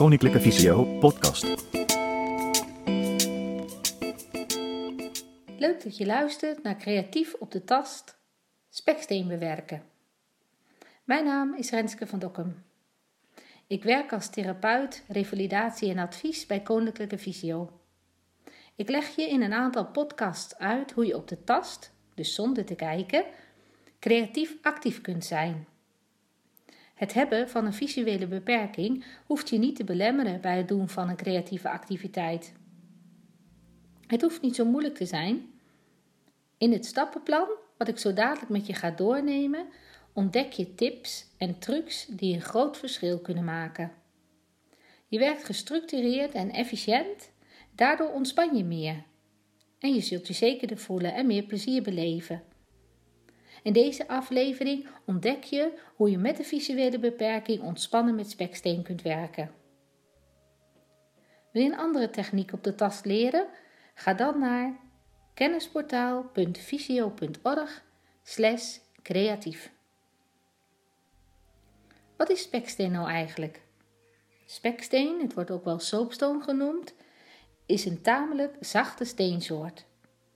Koninklijke Visio podcast. Leuk dat je luistert naar Creatief op de Tast, speksteen bewerken. Mijn naam is Renske van Dokkum. Ik werk als therapeut, revalidatie en advies bij Koninklijke Visio. Ik leg je in een aantal podcasts uit hoe je op de tast, dus zonder te kijken, creatief actief kunt zijn. Het hebben van een visuele beperking hoeft je niet te belemmeren bij het doen van een creatieve activiteit. Het hoeft niet zo moeilijk te zijn. In het stappenplan, wat ik zo dadelijk met je ga doornemen, ontdek je tips en trucs die een groot verschil kunnen maken. Je werkt gestructureerd en efficiënt, daardoor ontspan je meer. En je zult je zekerder voelen en meer plezier beleven. In deze aflevering ontdek je hoe je met de visuele beperking ontspannen met speksteen kunt werken. Wil je een andere techniek op de tast leren? Ga dan naar kennisportaal.visio.org creatief. Wat is speksteen nou eigenlijk? Speksteen, het wordt ook wel soapstone genoemd, is een tamelijk zachte steensoort.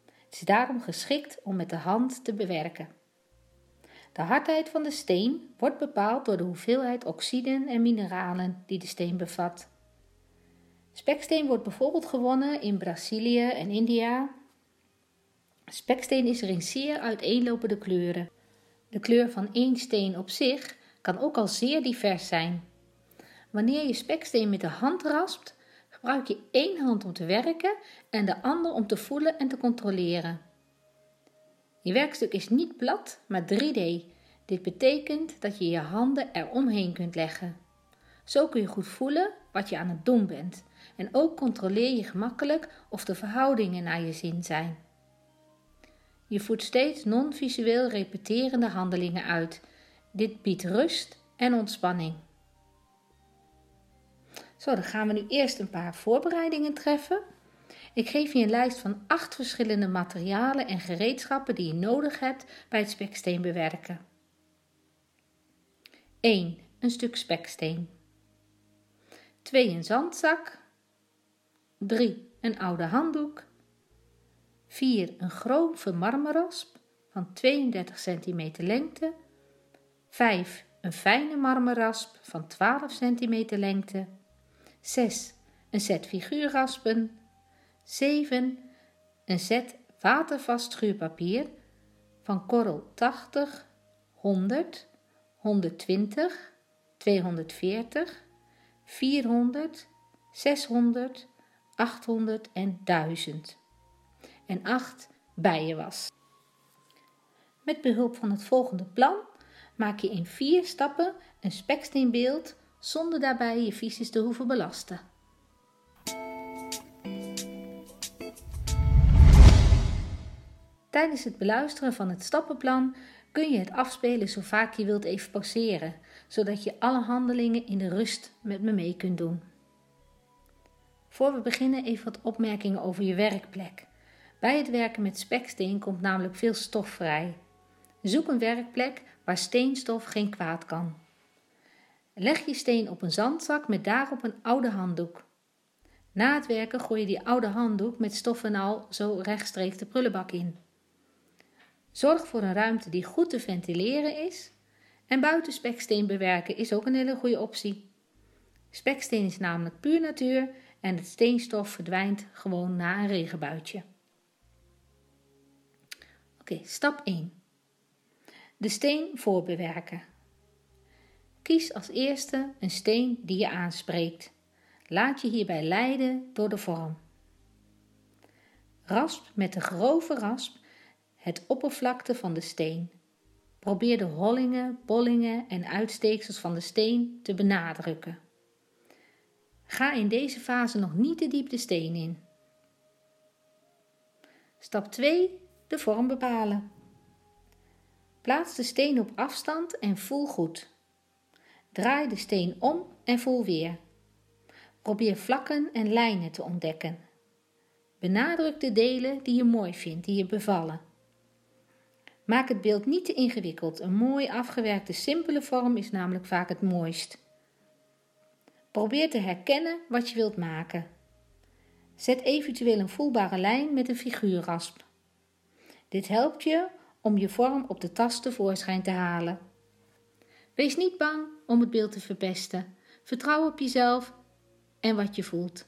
Het is daarom geschikt om met de hand te bewerken. De hardheid van de steen wordt bepaald door de hoeveelheid oxiden en mineralen die de steen bevat. Speksteen wordt bijvoorbeeld gewonnen in Brazilië en India. Speksteen is er in zeer uiteenlopende kleuren. De kleur van één steen op zich kan ook al zeer divers zijn. Wanneer je speksteen met de hand raspt, gebruik je één hand om te werken en de andere om te voelen en te controleren. Je werkstuk is niet plat, maar 3D. Dit betekent dat je je handen eromheen kunt leggen. Zo kun je goed voelen wat je aan het doen bent en ook controleer je gemakkelijk of de verhoudingen naar je zin zijn. Je voert steeds non-visueel repeterende handelingen uit. Dit biedt rust en ontspanning. Zo, dan gaan we nu eerst een paar voorbereidingen treffen. Ik geef je een lijst van acht verschillende materialen en gereedschappen die je nodig hebt bij het speksteen bewerken. 1. Een stuk speksteen. 2. Een zandzak. 3. Een oude handdoek. 4. Een grove marmerrasp van 32 cm lengte. 5. Een fijne marmerrasp van 12 cm lengte. 6. Een set figuurraspen. 7. Een set watervast schuurpapier van korrel 80, 100, 120, 240, 400, 600, 800 en 1000. En 8 bijenwas. Met behulp van het volgende plan maak je in vier stappen een speksteenbeeld zonder daarbij je visies te hoeven belasten. Tijdens het beluisteren van het stappenplan kun je het afspelen zo vaak je wilt even pauzeren, zodat je alle handelingen in de rust met me mee kunt doen. Voor we beginnen even wat opmerkingen over je werkplek. Bij het werken met speksteen komt namelijk veel stof vrij. Zoek een werkplek waar steenstof geen kwaad kan. Leg je steen op een zandzak met daarop een oude handdoek. Na het werken gooi je die oude handdoek met stof en al zo rechtstreeks de prullenbak in. Zorg voor een ruimte die goed te ventileren is. En buiten speksteen bewerken is ook een hele goede optie. Speksteen is namelijk puur natuur en het steenstof verdwijnt gewoon na een regenbuitje. Oké, stap 1. De steen voorbewerken. Kies als eerste een steen die je aanspreekt. Laat je hierbij leiden door de vorm. Rasp met de grove rasp het oppervlakte van de steen. Probeer de hollingen, bollingen en uitsteeksels van de steen te benadrukken. Ga in deze fase nog niet te diep de steen in. Stap 2. De vorm bepalen. Plaats de steen op afstand en voel goed. Draai de steen om en voel weer. Probeer vlakken en lijnen te ontdekken. Benadruk de delen die je mooi vindt, die je bevallen. Maak het beeld niet te ingewikkeld. Een mooi afgewerkte simpele vorm is namelijk vaak het mooist. Probeer te herkennen wat je wilt maken. Zet eventueel een voelbare lijn met een figuurrasp. Dit helpt je om je vorm op de tas tevoorschijn te halen. Wees niet bang om het beeld te verpesten. Vertrouw op jezelf en wat je voelt.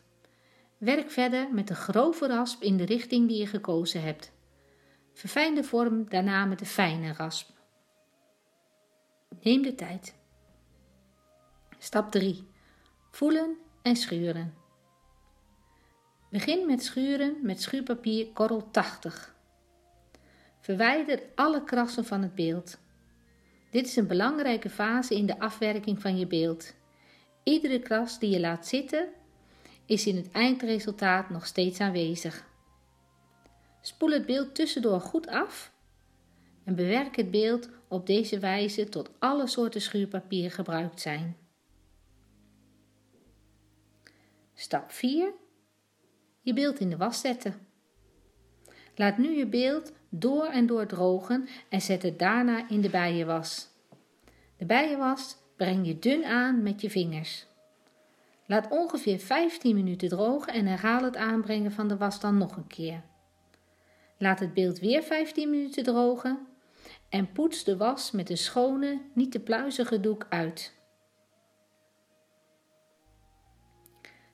Werk verder met de grove rasp in de richting die je gekozen hebt. Verfijn de vorm daarna met de fijne rasp. Neem de tijd. Stap 3. Voelen en schuren. Begin met schuren met schuurpapier korrel 80. Verwijder alle krassen van het beeld. Dit is een belangrijke fase in de afwerking van je beeld. Iedere kras die je laat zitten, is in het eindresultaat nog steeds aanwezig. Spoel het beeld tussendoor goed af en bewerk het beeld op deze wijze tot alle soorten schuurpapier gebruikt zijn. Stap 4. Je beeld in de was zetten. Laat nu je beeld door en door drogen en zet het daarna in de bijenwas. De bijenwas breng je dun aan met je vingers. Laat ongeveer 15 minuten drogen en herhaal het aanbrengen van de was dan nog een keer. Laat het beeld weer 15 minuten drogen en poets de was met een schone, niet te pluizige doek uit.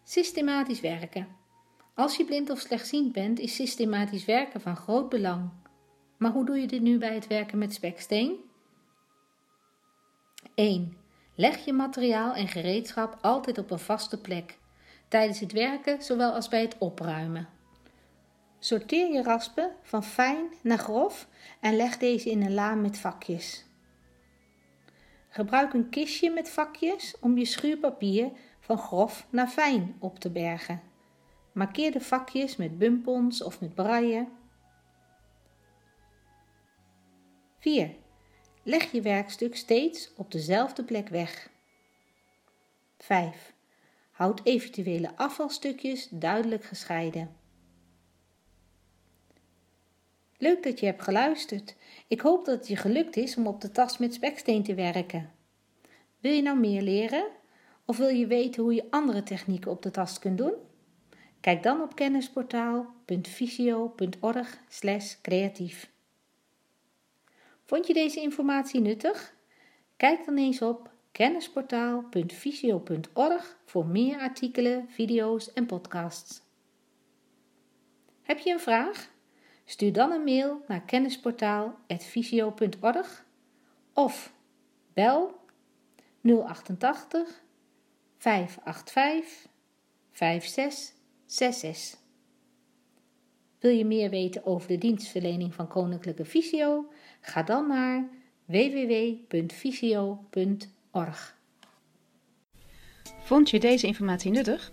Systematisch werken. Als je blind of slechtziend bent, is systematisch werken van groot belang. Maar hoe doe je dit nu bij het werken met speksteen? 1. Leg je materiaal en gereedschap altijd op een vaste plek, tijdens het werken zowel als bij het opruimen. Sorteer je raspen van fijn naar grof en leg deze in een la met vakjes. Gebruik een kistje met vakjes om je schuurpapier van grof naar fijn op te bergen. Markeer de vakjes met bumpons of met braille. 4. Leg je werkstuk steeds op dezelfde plek weg. 5. Houd eventuele afvalstukjes duidelijk gescheiden. Leuk dat je hebt geluisterd. Ik hoop dat het je gelukt is om op de tas met speksteen te werken. Wil je nou meer leren? Of wil je weten hoe je andere technieken op de tas kunt doen? Kijk dan op kennisportaal.visio.org creatief. Vond je deze informatie nuttig? Kijk dan eens op kennisportaal.visio.org voor meer artikelen, video's en podcasts. Heb je een vraag? Stuur dan een mail naar kennisportaal.visio.org of bel 088 585 5666. Wil je meer weten over de dienstverlening van Koninklijke Visio? Ga dan naar www.visio.org. Vond je deze informatie nuttig?